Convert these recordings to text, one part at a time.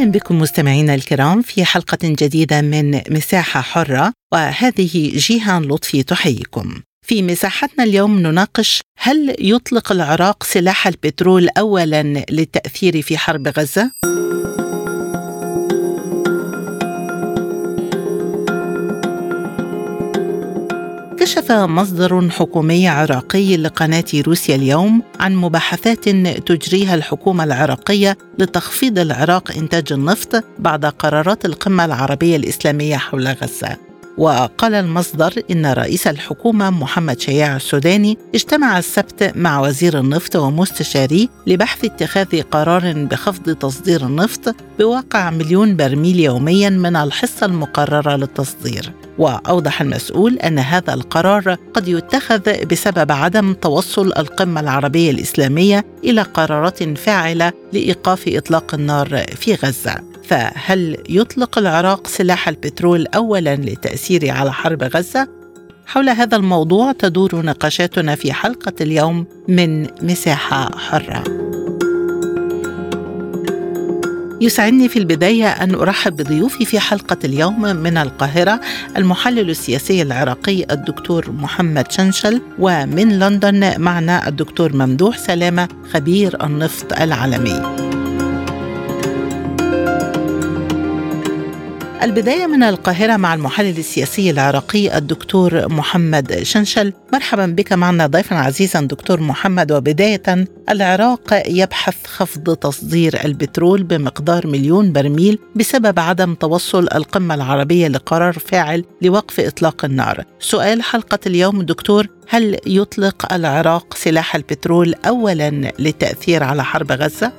أهلا بكم مستمعينا الكرام في حلقة جديدة من مساحة حرة وهذه جيهان لطفي تحييكم. في مساحتنا اليوم نناقش هل يطلق العراق سلاح البترول اولا للتأثير في حرب غزة؟ كشف مصدر حكومي عراقي لقناة روسيا اليوم عن مباحثات تجريها الحكومة العراقية لتخفيض العراق إنتاج النفط بعد قرارات القمة العربية الإسلامية حول غزة. وقال المصدر إن رئيس الحكومة محمد شياع السوداني اجتمع السبت مع وزير النفط ومستشاريه لبحث اتخاذ قرار بخفض تصدير النفط بواقع مليون برميل يوميا من الحصة المقررة للتصدير. وأوضح المسؤول أن هذا القرار قد يتخذ بسبب عدم توصل القمة العربية الإسلامية إلى قرارات فاعلة لإيقاف إطلاق النار في غزة فهل يطلق العراق سلاح البترول اولا للتاثير على حرب غزة حول هذا الموضوع تدور نقاشاتنا في حلقة اليوم من مساحة حرة يسعدني في البداية أن أرحب بضيوفي في حلقة اليوم من القاهرة المحلل السياسي العراقي الدكتور محمد شنشل ومن لندن معنا الدكتور ممدوح سلامة خبير النفط العالمي. البداية من القاهرة مع المحلل السياسي العراقي الدكتور محمد شنشل. مرحبا بك معنا ضيفا عزيزا دكتور محمد. وبداية العراق يبحث خفض تصدير البترول بمقدار مليون برميل بسبب عدم توصل القمة العربية لقرار فاعل لوقف إطلاق النار. سؤال حلقة اليوم دكتور هل يطلق العراق سلاح البترول أولا للتأثير على حرب غزة؟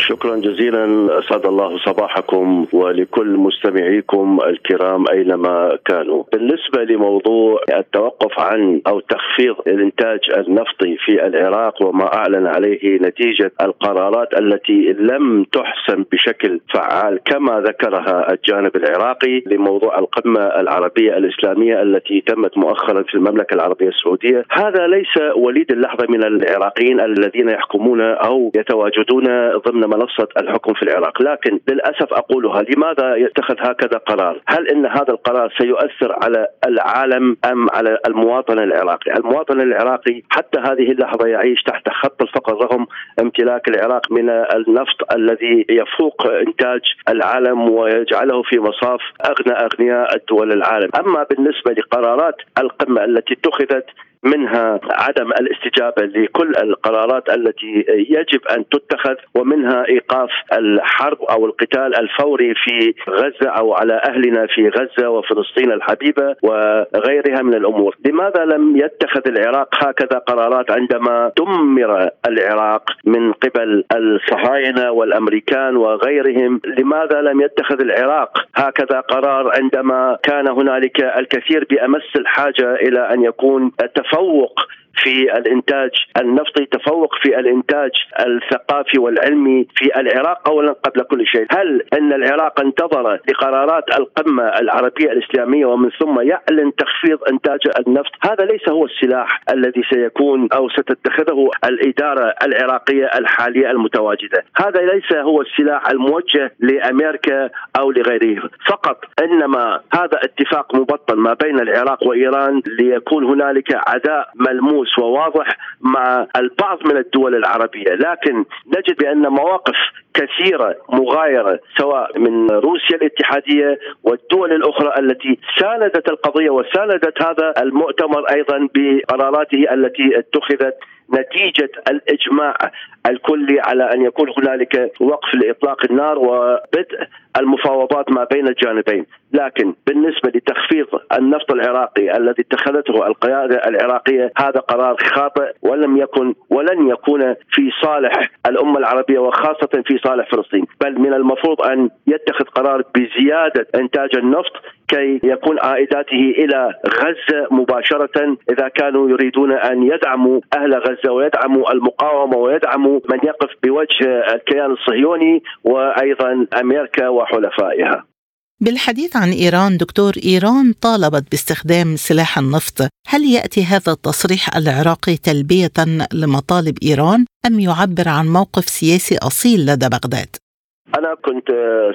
شكرا جزيلا أسعد الله صباحكم ولكل مستمعيكم الكرام أينما كانوا. بالنسبة لموضوع التوقف عن أو تخفيض الإنتاج النفطي في العراق وما أعلن عليه نتيجة القرارات التي لم تحسم بشكل فعال كما ذكرها الجانب العراقي لموضوع القمة العربية الإسلامية التي تمت مؤخرا في المملكة العربية السعودية، هذا ليس وليد اللحظة من العراقيين الذين يحكمون أو يتواجدون ضمن منصة الحكم في العراق، لكن للأسف أقولها لماذا يتخذ هكذا قرار؟ هل إن هذا القرار سيؤثر على العالم أم على المواطن العراقي؟ المواطن العراقي حتى هذه اللحظة يعيش تحت خط الفقر رغم امتلاك العراق من النفط الذي يفوق إنتاج العالم ويجعله في مصاف أغنى أغنياء الدول العالم، أما بالنسبة لقرارات القمة التي اتخذت منها عدم الاستجابة لكل القرارات التي يجب أن تتخذ ومنها إيقاف الحرب أو القتال الفوري في غزة أو على أهلنا في غزة وفلسطين الحبيبة وغيرها من الأمور، لماذا لم يتخذ العراق هكذا قرارات عندما دمر العراق من قبل الصهاينة والأمريكان وغيرهم، لماذا لم يتخذ العراق هكذا قرار عندما كان هنالك الكثير بأمس الحاجة إلى أن يكون تفوق في الإنتاج النفطي تفوق في الإنتاج الثقافي والعلمي في العراق اولا قبل كل شيء، هل إن العراق انتظر لقرارات القمة العربية الإسلامية ومن ثم يعلن تخفيض إنتاج النفط؟ هذا ليس هو السلاح الذي سيكون أو ستتخذه الإدارة العراقية الحالية المتواجدة، هذا ليس هو السلاح الموجه لأمريكا أو لغيره، فقط إنما هذا اتفاق مبطن ما بين العراق وإيران ليكون هنالك ملموس ملموس وواضح مع البعض من الدول العربية، لكن نجد بأن مواقف كثيرة مغايرة سواء من روسيا الاتحادية والدول الأخرى التي ساندت القضية وساندت هذا المؤتمر أيضا بقراراته التي اتخذت نتيجة الإجماع الكلي على أن يكون هنالك وقف لإطلاق النار وبدء المفاوضات ما بين الجانبين، لكن بالنسبة لتخفيض النفط العراقي الذي اتخذته القيادة العراقية هذا قرار خاطئ ولم يكن ولن يكون في صالح الأمة العربية وخاصة في صالح فلسطين، بل من المفروض أن يتخذ قرار بزيادة إنتاج النفط كي يكون عائداته إلى غزة مباشرة إذا كانوا يريدون أن يدعموا أهل غزة ويدعموا المقاومة ويدعموا من يقف بوجه الكيان الصهيوني وأيضا أمريكا وحلفائها. بالحديث عن إيران دكتور إيران طالبت باستخدام سلاح النفط، هل يأتي هذا التصريح العراقي تلبية لمطالب إيران؟ أم يعبر عن موقف سياسي أصيل لدى بغداد؟ أنا كنت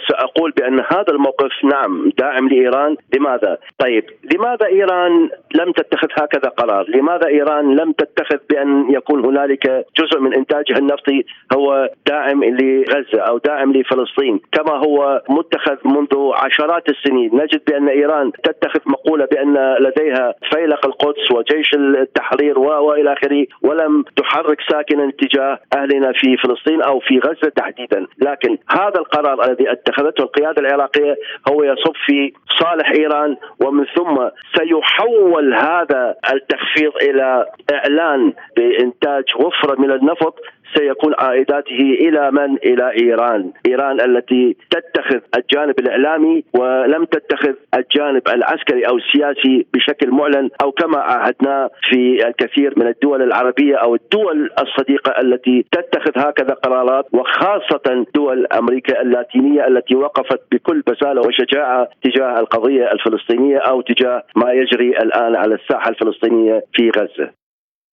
سأقول بأن هذا الموقف نعم داعم لإيران، لماذا؟ طيب لماذا إيران لم تتخذ هكذا قرار؟ لماذا إيران لم تتخذ بأن يكون هنالك جزء من إنتاجها النفطي هو داعم لغزة أو داعم لفلسطين، كما هو متخذ منذ عشرات السنين، نجد بأن إيران تتخذ مقولة بأن لديها فيلق القدس وجيش التحرير وإلى آخره، ولم تحرك ساكنا تجاه أهلنا في فلسطين أو في غزة تحديدا، لكن هذا القرار الذي اتخذته القيادة العراقية هو يصب في صالح إيران ومن ثم سيحول هذا التخفيض إلى إعلان بإنتاج وفره من النفط سيكون عائداته إلى من؟ إلى إيران، إيران التي تتخذ الجانب الإعلامي ولم تتخذ الجانب العسكري أو السياسي بشكل معلن أو كما عهدنا في الكثير من الدول العربية أو الدول الصديقة التي تتخذ هكذا قرارات وخاصة دول أمريكا اللاتينية التي وقفت بكل بسالة وشجاعة تجاه القضية الفلسطينية أو تجاه ما يجري الآن على الساحة الفلسطينية في غزة.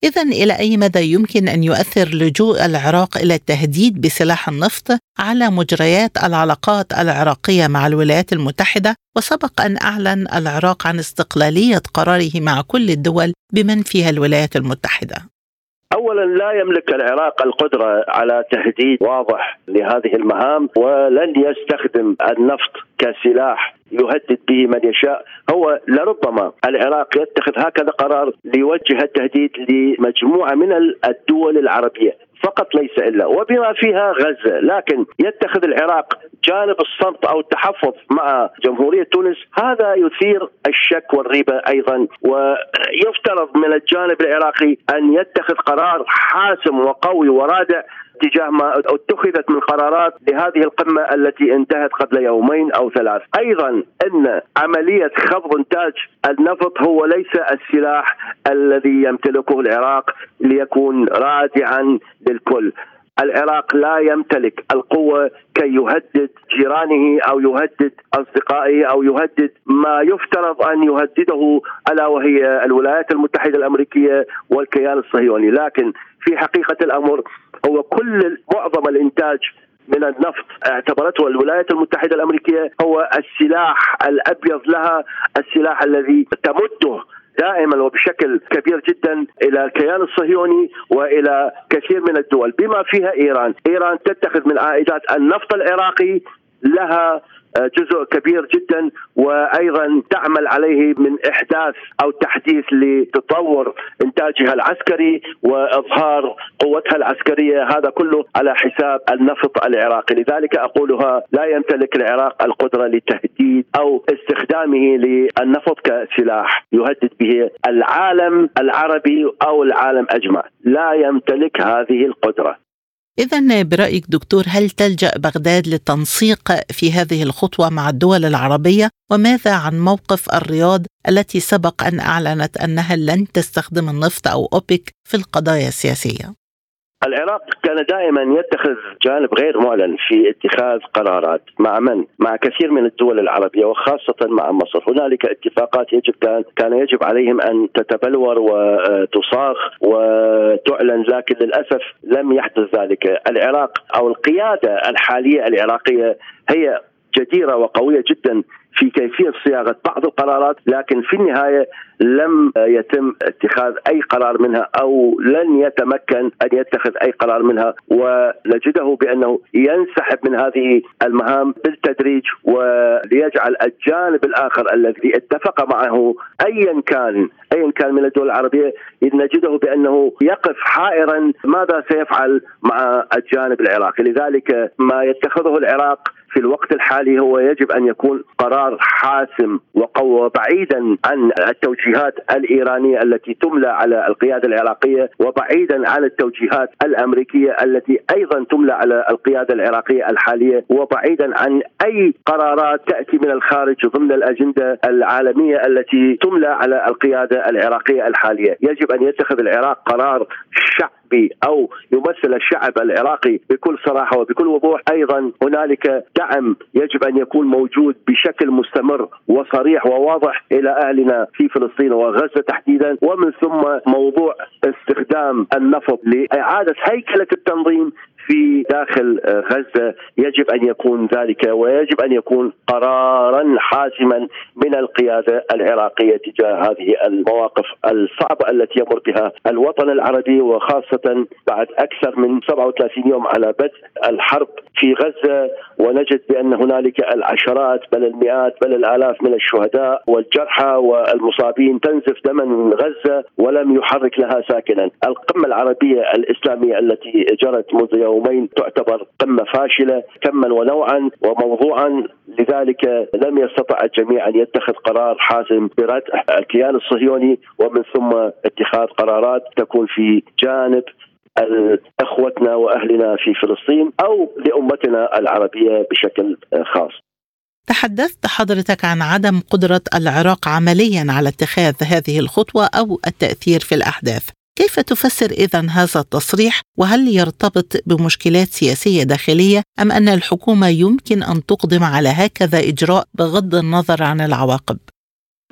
إذا إلى أي مدى يمكن أن يؤثر لجوء العراق إلى التهديد بسلاح النفط على مجريات العلاقات العراقية مع الولايات المتحدة؟ وسبق أن أعلن العراق عن استقلالية قراره مع كل الدول بمن فيها الولايات المتحدة. اولا لا يملك العراق القدرة على تهديد واضح لهذه المهام ولن يستخدم النفط كسلاح يهدد به من يشاء. هو لربما العراق يتخذ هكذا قرار ليوجه التهديد لمجموعة من الدول العربية. فقط ليس إلا وبما فيها غزة، لكن يتخذ العراق جانب الصمت أو التحفظ مع جمهورية تونس هذا يثير الشك والريبة أيضا. ويفترض من الجانب العراقي أن يتخذ قرار حاسم وقوي ورادع تجاه ما اتخذت من قرارات لهذه القمة التي انتهت قبل يومين أو ثلاث، أيضا إن عملية خفض إنتاج النفط هو ليس السلاح الذي يمتلكه العراق ليكون رادعا للكل، العراق لا يمتلك القوة كي يهدد جيرانه أو يهدد أصدقائه أو يهدد ما يفترض أن يهدده ألا وهي الولايات المتحدة الأمريكية والكيان الصهيوني. لكن في حقيقة الأمر هو كل معظم الإنتاج من النفط اعتبرته الولايات المتحدة الأمريكية هو السلاح الأبيض لها السلاح الذي تمده دائما وبشكل كبير جدا إلى الكيان الصهيوني وإلى كثير من الدول. بما فيها إيران، إيران تتخذ من عائدات النفط العراقي لها جزء كبير جدا وأيضا تعمل عليه من إحداث أو تحديث لتطور إنتاجها العسكري وإظهار قوتها العسكرية هذا كله على حساب النفط العراقي. لذلك أقولها لا يمتلك العراق القدرة لتهديد أو استخدامه للنفط كسلاح يهدد به العالم العربي أو العالم أجمع. لا يمتلك هذه القدرة. إذا برأيك دكتور هل تلجأ بغداد للتنسيق في هذه الخطوة مع الدول العربية؟ وماذا عن موقف الرياض التي سبق أن أعلنت أنها لن تستخدم النفط أو أوبك في القضايا السياسية؟ العراق كان دائما يتخذ جانب غير معلن في اتخاذ قرارات مع من؟ مع كثير من الدول العربية وخاصة مع مصر، هنالك اتفاقات يجب كان كان يجب عليهم أن تتبلور وتصاغ وتعلن لكن للأسف لم يحدث ذلك، العراق أو القيادة الحالية العراقية هي جديرة وقوية جدا في كيفية صياغة بعض القرارات لكن في النهاية لم يتم اتخاذ أي قرار منها أو لن يتمكن أن يتخذ أي قرار منها ونجده بأنه ينسحب من هذه المهام بالتدريج وليجعل الجانب الآخر الذي اتفق معه ايا كان ايا كان من الدول العربية نجده بأنه يقف حائرا ماذا سيفعل مع الجانب العراقي. لذلك ما يتخذه العراق في الوقت الحالي هو يجب أن يكون قرار حاسم وقوة بعيدا عن التوجيهات الإيرانية التي تملى على القيادة العراقية وبعيدا عن التوجيهات الأمريكية التي أيضا تملى على القيادة العراقية الحالية وبعيدا عن أي قرارات تأتي من الخارج ضمن الأجندة العالمية التي تملى على القيادة العراقية الحالية. يجب أن يتخذ العراق قرار شعب الشعبي أو يمثل الشعب العراقي بكل صراحة وبكل وضوح. أيضا هنالك دعم يجب أن يكون موجود بشكل مستمر وصريح وواضح إلى أهلنا في فلسطين وغزة تحديدا. ومن ثم موضوع استخدام النفط لإعادة هيكلة التنظيم في داخل غزة يجب أن يكون ذلك ويجب أن يكون قرارا حاسما من القيادة العراقية تجاه هذه المواقف الصعبه التي يمر بها الوطن العربي وخاصة بعد أكثر من 37 يوم على بدء الحرب في غزة. ونجد بأن هنالك العشرات بل المئات بل الآلاف من الشهداء والجرحى والمصابين تنزف دما من غزة ولم يحرك لها ساكنا، القمة العربية الإسلامية التي جرت منذ يومين تعتبر قمه فاشلة كما ونوعا وموضوعا لذلك لم يستطع الجميع أن يتخذ قرار حاسم بردع الكيان الصهيوني ومن ثم اتخاذ قرارات تكون في جانب أخوتنا وأهلنا في فلسطين أو لأمتنا العربية بشكل خاص. تحدثت حضرتك عن عدم قدرة العراق عمليا على اتخاذ هذه الخطوة أو التأثير في الأحداث. كيف تفسر إذا هذا التصريح وهل يرتبط بمشكلات سياسية داخلية أم أن الحكومة يمكن أن تقدم على هكذا إجراء بغض النظر عن العواقب؟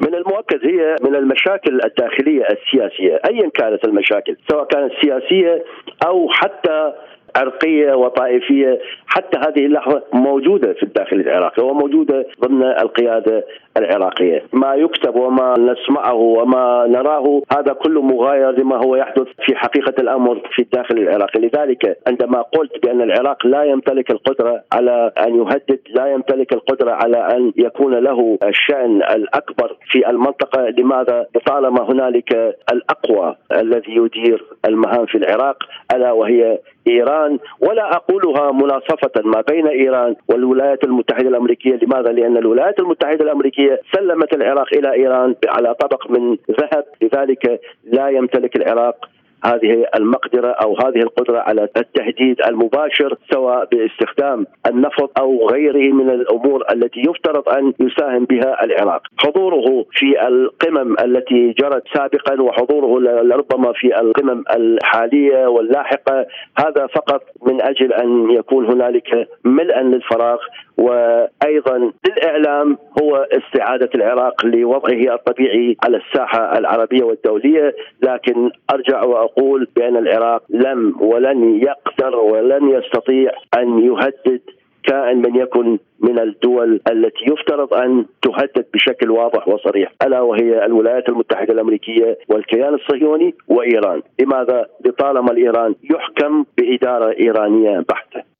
من المؤكد هي من المشاكل الداخلية السياسية ايا كانت المشاكل سواء كانت سياسية أو حتى عرقية وطائفية حتى هذه اللحظة موجودة في الداخل العراقي وموجودة ضمن القيادة العراقية، ما يكتب وما نسمعه وما نراه هذا كله مغاير لما هو يحدث في حقيقة الأمر في الداخل العراقي، لذلك عندما قلت بأن العراق لا يمتلك القدرة على أن يهدد، لا يمتلك القدرة على أن يكون له الشأن الأكبر في المنطقة، لماذا؟ طالما هنالك الأقوى الذي يدير المهام في العراق ألا وهي إيران ولا أقولها مناصفة ما بين إيران والولايات المتحدة الأمريكية، لماذا؟ لأن الولايات المتحدة الأمريكية سلمت العراق إلى إيران على طبق من ذهب، لذلك لا يمتلك العراق هذه المقدرة أو هذه القدرة على التهديد المباشر سواء باستخدام النفط أو غيره من الأمور التي يفترض أن يساهم بها العراق. حضوره في القمم التي جرت سابقا وحضوره لربما في القمم الحالية واللاحقة هذا فقط من أجل أن يكون هنالك ملءا للفراغ. وأيضا للإعلام هو استعادة العراق لوضعه الطبيعي على الساحة العربية والدولية، لكن أرجع وأقول بأن العراق لم ولن يقدر ولن يستطيع أن يهدد كائن من يكن من الدول التي يفترض أن تهدد بشكل واضح وصريح ألا وهي الولايات المتحدة الأمريكية والكيان الصهيوني وإيران، لماذا؟ لطالما الإيران يحكم بإدارة إيرانية بحتة.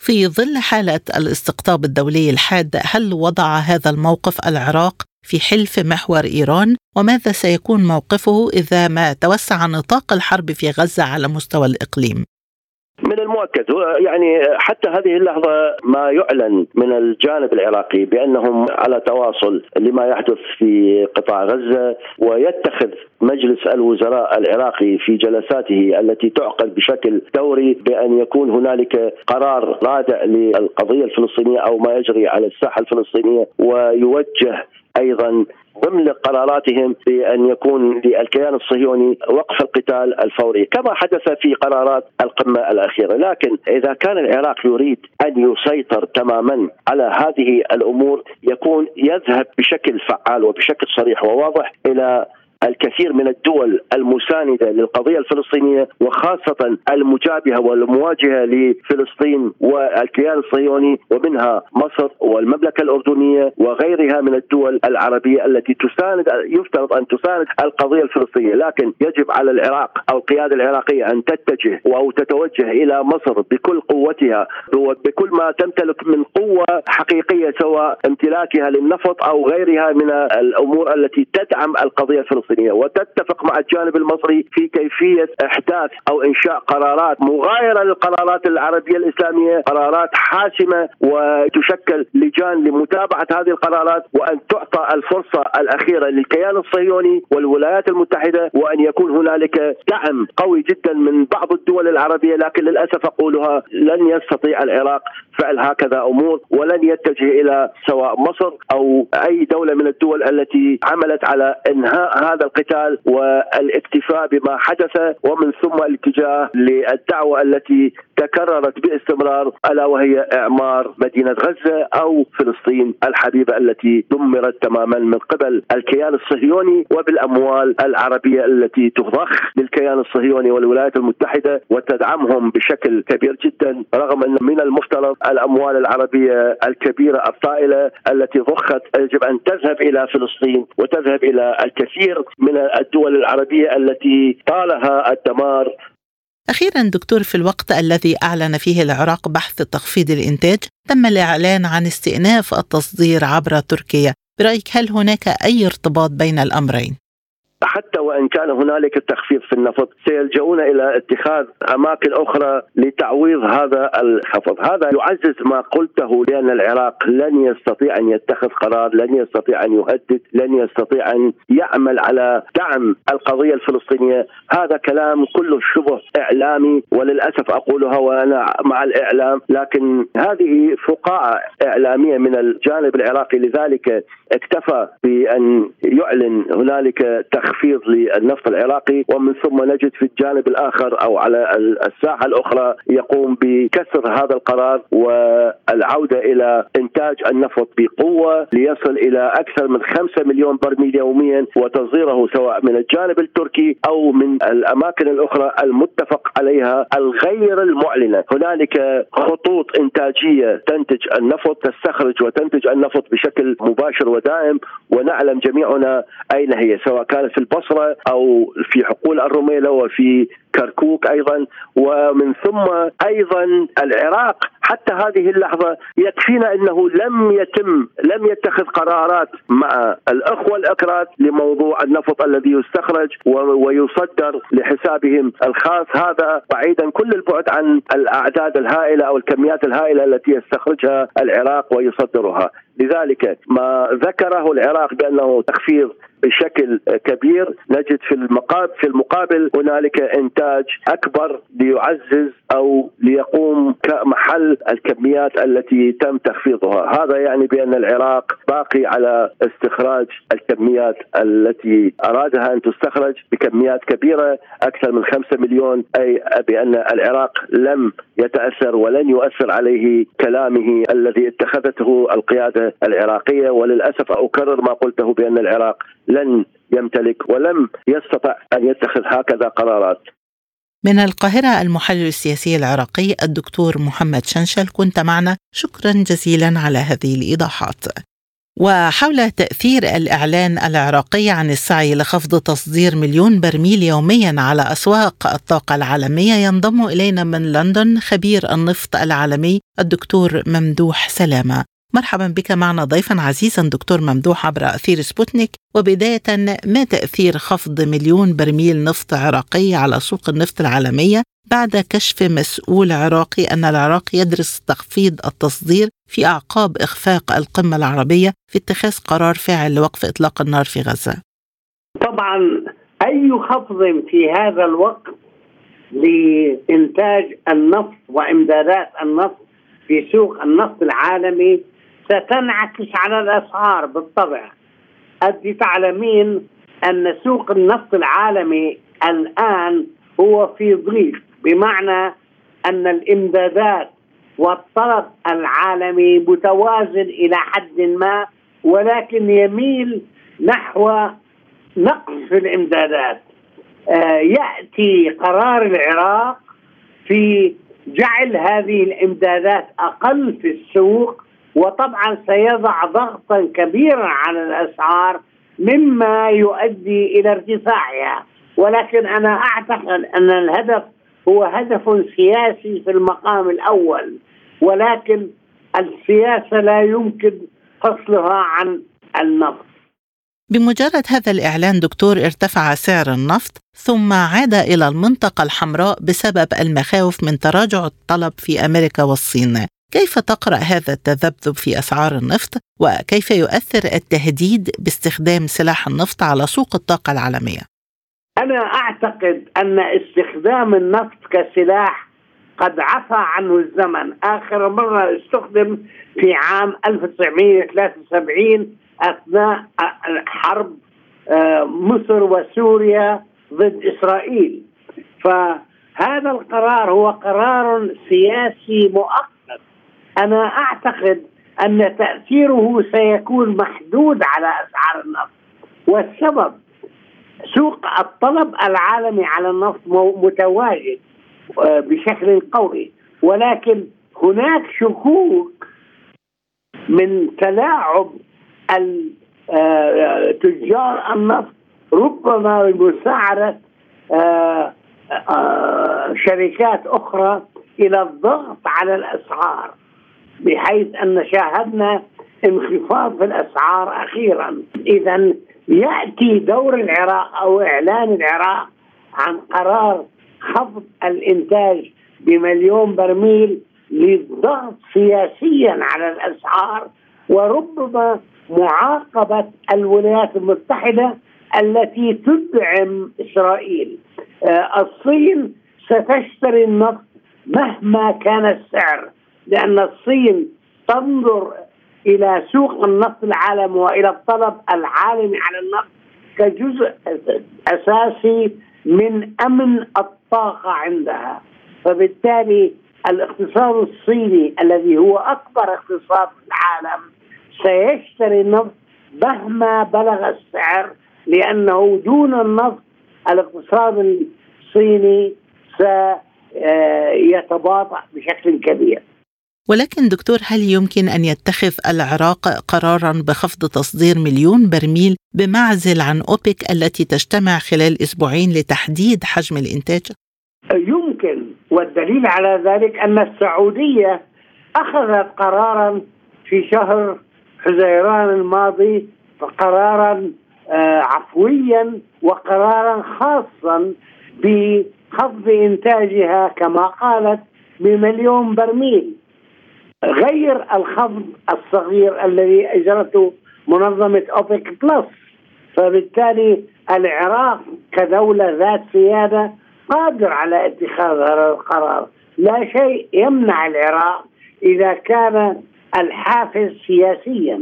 في ظل حالة الاستقطاب الدولي الحاد هل وضع هذا الموقف العراق في حلف محور إيران وماذا سيكون موقفه إذا ما توسع نطاق الحرب في غزة على مستوى الإقليم؟ من المؤكد. يعني حتى هذه اللحظة ما يعلن من الجانب العراقي بأنهم على تواصل لما يحدث في قطاع غزة ويتخذ مجلس الوزراء العراقي في جلساته التي تعقد بشكل دوري بأن يكون هنالك قرار رادع للقضية الفلسطينية أو ما يجري على الساحة الفلسطينية ويوجه أيضا ضمن قراراتهم بان يكون للكيان الصهيوني وقف القتال الفوري كما حدث في قرارات القمة الأخيرة، لكن إذا كان العراق يريد أن يسيطر تماما على هذه الأمور يكون يذهب بشكل فعال وبشكل صريح وواضح إلى الكثير من الدول المساندة للقضية الفلسطينية وخاصة المجابهة والمواجهة لفلسطين والكيان الصهيوني ومنها مصر والمملكة الأردنية وغيرها من الدول العربية التي تساند يفترض أن تساند القضية الفلسطينية. لكن يجب على العراق أو القيادة العراقية أن تتجه أو تتوجه إلى مصر بكل قوتها وبكل ما تمتلك من قوة حقيقية سواء امتلاكها للنفط أو غيرها من الأمور التي تدعم القضية الفلسطينية. الفلسطينية وتتفق مع الجانب المصري في كيفية إحداث أو إنشاء قرارات مغايرة للقرارات العربية الإسلامية، قرارات حاسمة وتشكل لجان لمتابعة هذه القرارات وأن تعطى الفرصة الأخيرة للكيان الصهيوني والولايات المتحدة وأن يكون هنالك دعم قوي جدا من بعض الدول العربية لكن للأسف أقولها لن يستطيع العراق فعل هكذا أمور ولن يتجه إلى سواء مصر أو أي دولة من الدول التي عملت على إنهاء هذا القتال والاكتفاء بما حدث ومن ثم الاتجاه للدعوة التي تكررت باستمرار ألا وهي إعمار مدينة غزة أو فلسطين الحبيبة التي دمرت تماما من قبل الكيان الصهيوني وبالأموال العربية التي تضخ للكيان الصهيوني والولايات المتحدة وتدعمهم بشكل كبير جدا رغم أن من المفترض الأموال العربية الكبيرة الطائلة التي ضخت يجب أن تذهب إلى فلسطين وتذهب إلى الكثير من الدول العربية التي طالها الدمار أخيرا دكتور في الوقت الذي أعلن فيه العراق بحث تخفيض الإنتاج تم الإعلان عن استئناف التصدير عبر تركيا برأيك هل هناك أي ارتباط بين الأمرين؟ حتى وإن كان هنالك تخفيض في النفط سيلجؤون إلى اتخاذ أماكن أخرى لتعويض هذا الخفض، هذا يعزز ما قلته بان العراق لن يستطيع أن يتخذ قرار، لن يستطيع أن يهدد، لن يستطيع أن يعمل على دعم القضية الفلسطينية، هذا كلام كله شبه إعلامي وللأسف أقولها وأنا مع الإعلام، لكن هذه فقاعة إعلامية من الجانب العراقي. لذلك اكتفى بأن يعلن هنالك تخفيض. للنفط العراقي ومن ثم نجد في الجانب الآخر أو على الساحة الأخرى يقوم بكسر هذا القرار والعودة إلى إنتاج النفط بقوة ليصل إلى أكثر من 5 مليون برميل يوميا وتصديره سواء من الجانب التركي أو من الأماكن الأخرى المتفق عليها الغير المعلنة، هنالك خطوط إنتاجية تنتج النفط تستخرج وتنتج النفط بشكل مباشر ودائم ونعلم جميعنا أين هي سواء كانت في البصرة أو في حقول الرميلة وفي كركوك أيضا. ومن ثم أيضا العراق. حتى هذه اللحظة يكفينا أنه لم يتم لم يتخذ قرارات مع الأخوة الأكراد لموضوع النفط الذي يستخرج ويصدر لحسابهم الخاص. هذا بعيدا كل البعد عن الأعداد الهائلة أو الكميات الهائلة التي يستخرجها العراق ويصدرها. لذلك ما ذكره العراق بأنه تخفيض بشكل كبير. نجد في المقابل في المقابل هنالك إنتاج أكبر ليعزز أو ليقوم كمحل الكميات التي تم تخفيضها، هذا يعني بأن العراق باقي على استخراج الكميات التي أرادها أن تستخرج بكميات كبيرة أكثر من 5 مليون. أي بأن العراق لم يتأثر ولن يؤثر عليه كلامه الذي اتخذته القيادة العراقية. وللأسف أكرر ما قلته بأن العراق لن يمتلك ولم يستطع أن يتخذ هكذا قرارات. من القاهرة المحلل السياسي العراقي الدكتور محمد شنشل كنت معنا. شكرا جزيلا على هذه الإيضاحات. وحول تأثير الإعلان العراقي عن السعي لخفض تصدير مليون برميل يوميا على أسواق الطاقة العالمية ينضم إلينا من لندن خبير النفط العالمي الدكتور ممدوح سلامة. مرحبا بك معنا ضيفا عزيزا دكتور ممدوح عبر أثير سبوتنيك. وبداية ما تأثير خفض مليون برميل نفط عراقي على سوق النفط العالمية بعد كشف مسؤول عراقي أن العراق يدرس تخفيض التصدير في أعقاب إخفاق القمة العربية في اتخاذ قرار فاعل لوقف إطلاق النار في غزة. طبعا أي خفض في هذا الوقت لإنتاج النفط وإمدادات النفط في سوق النفط العالمي ستنعكس على الأسعار بالطبع انت تعلمين أن سوق النفط العالمي الآن هو في ضيق بمعنى أن الإمدادات والطلب العالمي متوازن إلى حد ما ولكن يميل نحو نقص في الإمدادات. آه يأتي قرار العراق في جعل هذه الإمدادات أقل في السوق وطبعا سيضع ضغطا كبيرا على الأسعار مما يؤدي إلى ارتفاعها. ولكن أنا أعتقد أن الهدف هو هدف سياسي في المقام الأول ولكن السياسة لا يمكن فصلها عن النفط. بمجرد هذا الإعلان دكتور ارتفع سعر النفط ثم عاد إلى المنطقة الحمراء بسبب المخاوف من تراجع الطلب في أمريكا والصين. كيف تقرأ هذا التذبذب في أسعار النفط؟ وكيف يؤثر التهديد باستخدام سلاح النفط على سوق الطاقة العالمية؟ أنا أعتقد أن استخدام النفط كسلاح قد عفى عنه الزمن. آخر مرة استخدم في عام 1973 أثناء حرب آه، مصر وسوريا ضد إسرائيل. فهذا القرار هو قرار سياسي مؤقت أنا أعتقد أن تأثيره سيكون محدود على أسعار النفط. والسبب سوق الطلب العالمي على النفط متواجد آه، بشكل قوي. ولكن هناك شكوك من تلاعب آه، تجار النفط ربما بمساعدة آه، شركات أخرى إلى الضغط على الأسعار. بحيث أن شاهدنا انخفاض في الأسعار أخيرا. إذا يأتي دور العراق أو إعلان العراق عن قرار خفض الإنتاج بمليون برميل للضغط سياسيا على الأسعار وربما معاقبة الولايات المتحدة التي تدعم إسرائيل. آه، الصين ستشتري النفط مهما كان السعر. لأن الصين تنظر إلى سوق النفط العالمي وإلى الطلب العالمي على النفط كجزء أساسي من أمن الطاقة عندها. فبالتالي الاقتصاد الصيني الذي هو أكبر اقتصاد في العالم سيشتري النفط مهما بلغ السعر لأنه دون النفط الاقتصاد الصيني سيتباطأ بشكل كبير. ولكن دكتور هل يمكن أن يتخذ العراق قرارا بخفض تصدير مليون برميل بمعزل عن أوبك التي تجتمع خلال أسبوعين لتحديد حجم الإنتاج؟ يمكن والدليل على ذلك أن السعودية أخذت قرارا في شهر حزيران الماضي قرارا آه، عفويا وقرارا خاصا بخفض إنتاجها كما قالت بمليون برميل غير الخفض الصغير الذي اجرته منظمة أوبك بلس. فبالتالي العراق كدولة ذات سيادة قادر على اتخاذ هذا القرار. لا شيء يمنع العراق إذا كان الحافز سياسيا.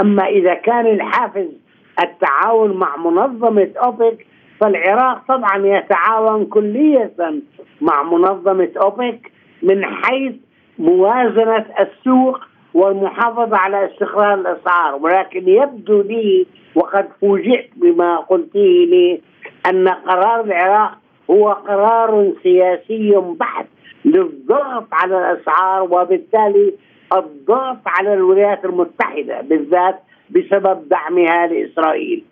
أما إذا كان الحافز التعاون مع منظمة أوبك فالعراق طبعا يتعاون كليه مع منظمة أوبك من حيث موازنة السوق والمحافظة على استقرار الأسعار ولكن يبدو لي وقد فوجئت بما قلته لي أن قرار العراق هو قرار سياسي بحت للضغط على الأسعار وبالتالي الضغط على الولايات المتحدة بالذات بسبب دعمها لإسرائيل.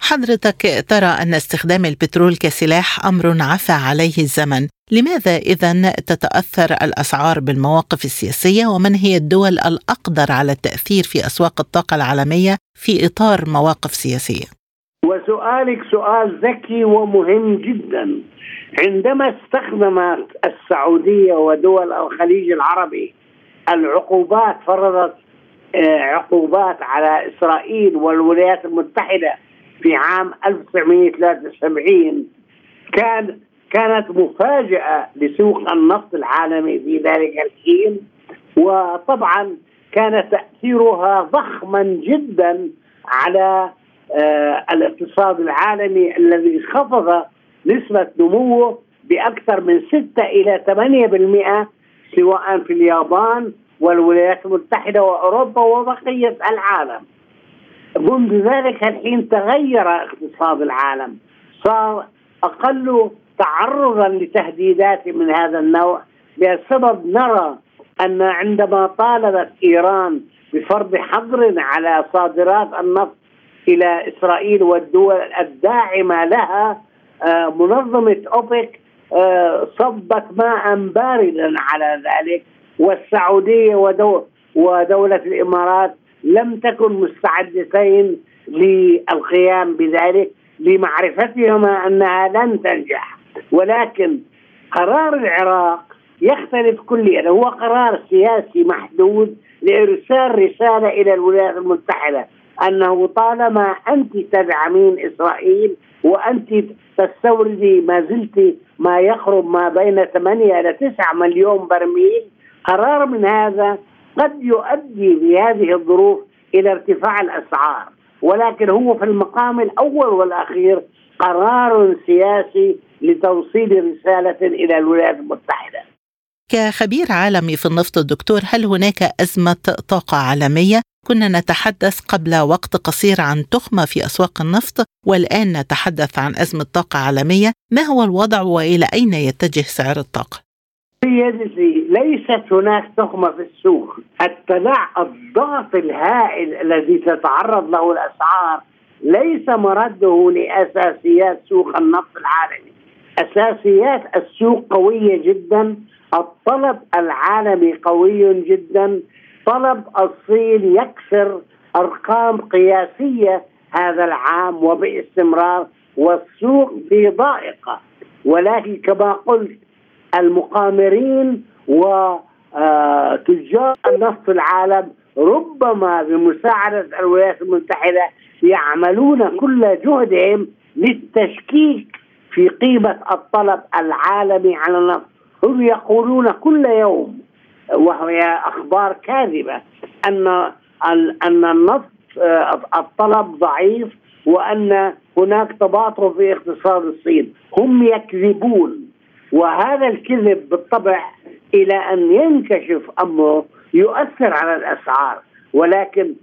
حضرتك ترى أن استخدام البترول كسلاح أمر عفى عليه الزمن، لماذا اذا تتأثر الأسعار بالمواقف السياسية ومن هي الدول الأقدر على التأثير في أسواق الطاقة العالمية في إطار مواقف سياسية؟ وسؤالك سؤال ذكي ومهم جدا. عندما استخدمت السعودية ودول الخليج العربي العقوبات فرضت آه، عقوبات على إسرائيل والولايات المتحدة في عام 1973 كان كانت مفاجأة لسوق النفط العالمي في ذلك الحين وطبعا كان تأثيرها ضخما جدا على آه الاقتصاد العالمي الذي خفض نسبة نموه بأكثر من 6 إلى 8% سواء في اليابان والولايات المتحدة وأوروبا وبقية العالم. منذ ذلك الحين تغير اقتصاد العالم. صار أقل تعرضا لتهديدات من هذا النوع بسبب نرى أن عندما طالبت إيران بفرض حظر على صادرات النفط إلى إسرائيل والدول الداعمة لها آه، منظمة أوبك آه، صبت ماء باردا على ذلك والسعودية ودولة الإمارات لم تكن مستعدتين للقيام بذلك لمعرفتهما أنها لن تنجح. ولكن قرار العراق يختلف كليا. هو قرار سياسي محدود لإرسال رسالة إلى الولايات المتحدة أنه طالما أنت تدعمين إسرائيل وأنت تستوردي ما زلت ما يقرب ما بين 8 إلى 9 مليون برميل قرار من هذا قد يؤدي بهذه الظروف إلى ارتفاع الأسعار. ولكن هو في المقام الأول والأخير قرار سياسي لتوصيل رسالة إلى الولايات المتحدة. كخبير عالمي في النفط الدكتور هل هناك أزمة طاقة عالمية؟ كنا نتحدث قبل وقت قصير عن تخمة في أسواق النفط والآن نتحدث عن أزمة طاقة عالمية، ما هو الوضع وإلى أين يتجه سعر الطاقة؟ سيدتي ليست هناك تخمة في السوق التلاع الضغط الهائل الذي تتعرض له الأسعار ليس مرده لأساسيات سوق النفط العالمي أساسيات السوق قوية جدا الطلب العالمي قوي جدا طلب الصين يكسر أرقام قياسية هذا العام وباستمرار والسوق في ضائقة. ولكن كما قلت المقامرين وتجار النفط في العالم ربما بمساعدة الولايات المتحدة يعملون كل جهدهم للتشكيك في قيمة الطلب العالمي على النفط هم يقولون كل يوم وهي أخبار كاذبة أن أن النفط الطلب ضعيف وأن هناك تباطؤ في اقتصاد الصين. هم يكذبون وهذا الكذب بالطبع إلى أن ينكشف أمره يؤثر على الأسعار. ولكن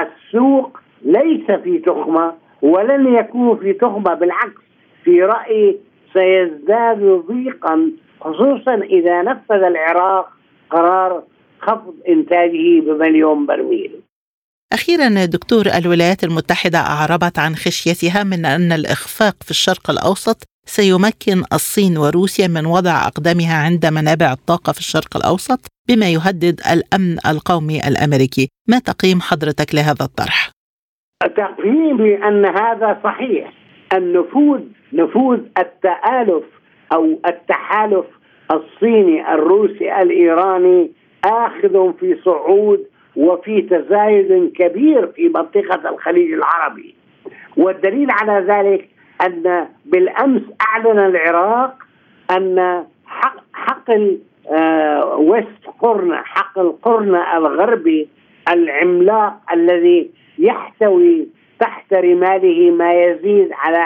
السوق ليس في تخمة ولن يكون في تخمة بالعكس. في رأيي سيزداد ضيقا خصوصا إذا نفذ العراق قرار خفض إنتاجه بمليون برميل. أخيرا دكتور الولايات المتحدة أعربت عن خشيتها من أن الإخفاق في الشرق الأوسط سيمكن الصين وروسيا من وضع أقدامها عند منابع الطاقة في الشرق الأوسط بما يهدد الأمن القومي الأمريكي ما تقييم حضرتك لهذا الطرح؟ تقييمي أن هذا صحيح النفوذ نفوذ التآلف أو التحالف الصيني الروسي الإيراني آخذ في صعود وفي تزايد كبير في منطقة الخليج العربي. والدليل على ذلك أن بالأمس أعلن العراق أن حق حق آه، ويست قرن حق القرن الغربي العملاق الذي يحتوي تحت رماله ما يزيد على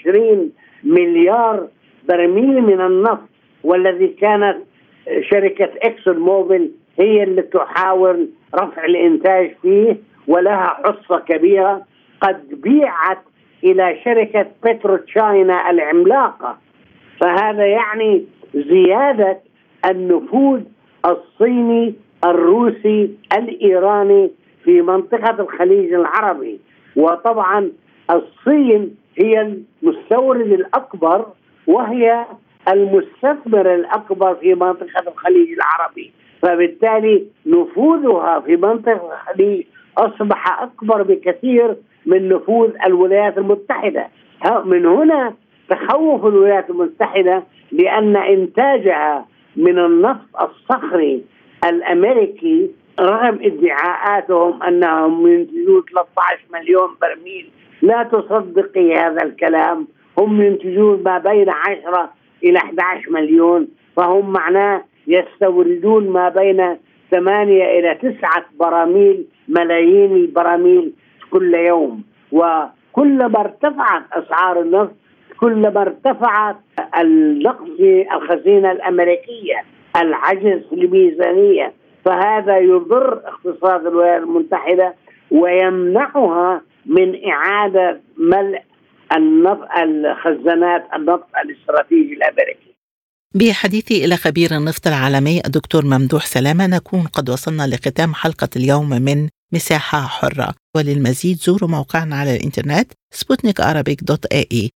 20 مليار برميل من النفط والذي كانت شركة إكسون موبل هي اللي تحاول رفع الإنتاج فيه ولها حصة كبيرة قد بيعت إلى شركة بترو تشاينا العملاقة. فهذا يعني زيادة النفوذ الصيني الروسي الإيراني في منطقة الخليج العربي. وطبعا الصين هي المستورد الأكبر وهي المستثمر الأكبر في منطقة الخليج العربي. فبالتالي نفوذها في منطقة الخليج أصبح أكبر بكثير من نفوذ الولايات المتحدة. من هنا تخوف الولايات المتحدة لأن إنتاجها من النفط الصخري الأمريكي رغم ادعاءاتهم أنهم ينتجون 13 مليون برميل لا تصدقي هذا الكلام. هم ينتجون ما بين 10 إلى 11 مليون فهم معناه يستوردون ما بين 8 إلى 9 براميل ملايين البراميل كل يوم. وكلما ارتفعت أسعار النفط كلما ارتفعت النقص الخزينة الأمريكية العجز في الميزانية فهذا يضر اقتصاد الولايات المتحدة ويمنعها من إعادة ملء الخزانات النفط الاستراتيجي الأمريكي. بحديثي إلى خبير النفط العالمي الدكتور ممدوح سلامة نكون قد وصلنا لختام حلقة اليوم من مساحة حرة وللمزيد زوروا موقعنا على الإنترنت سبوتنيك دوت إي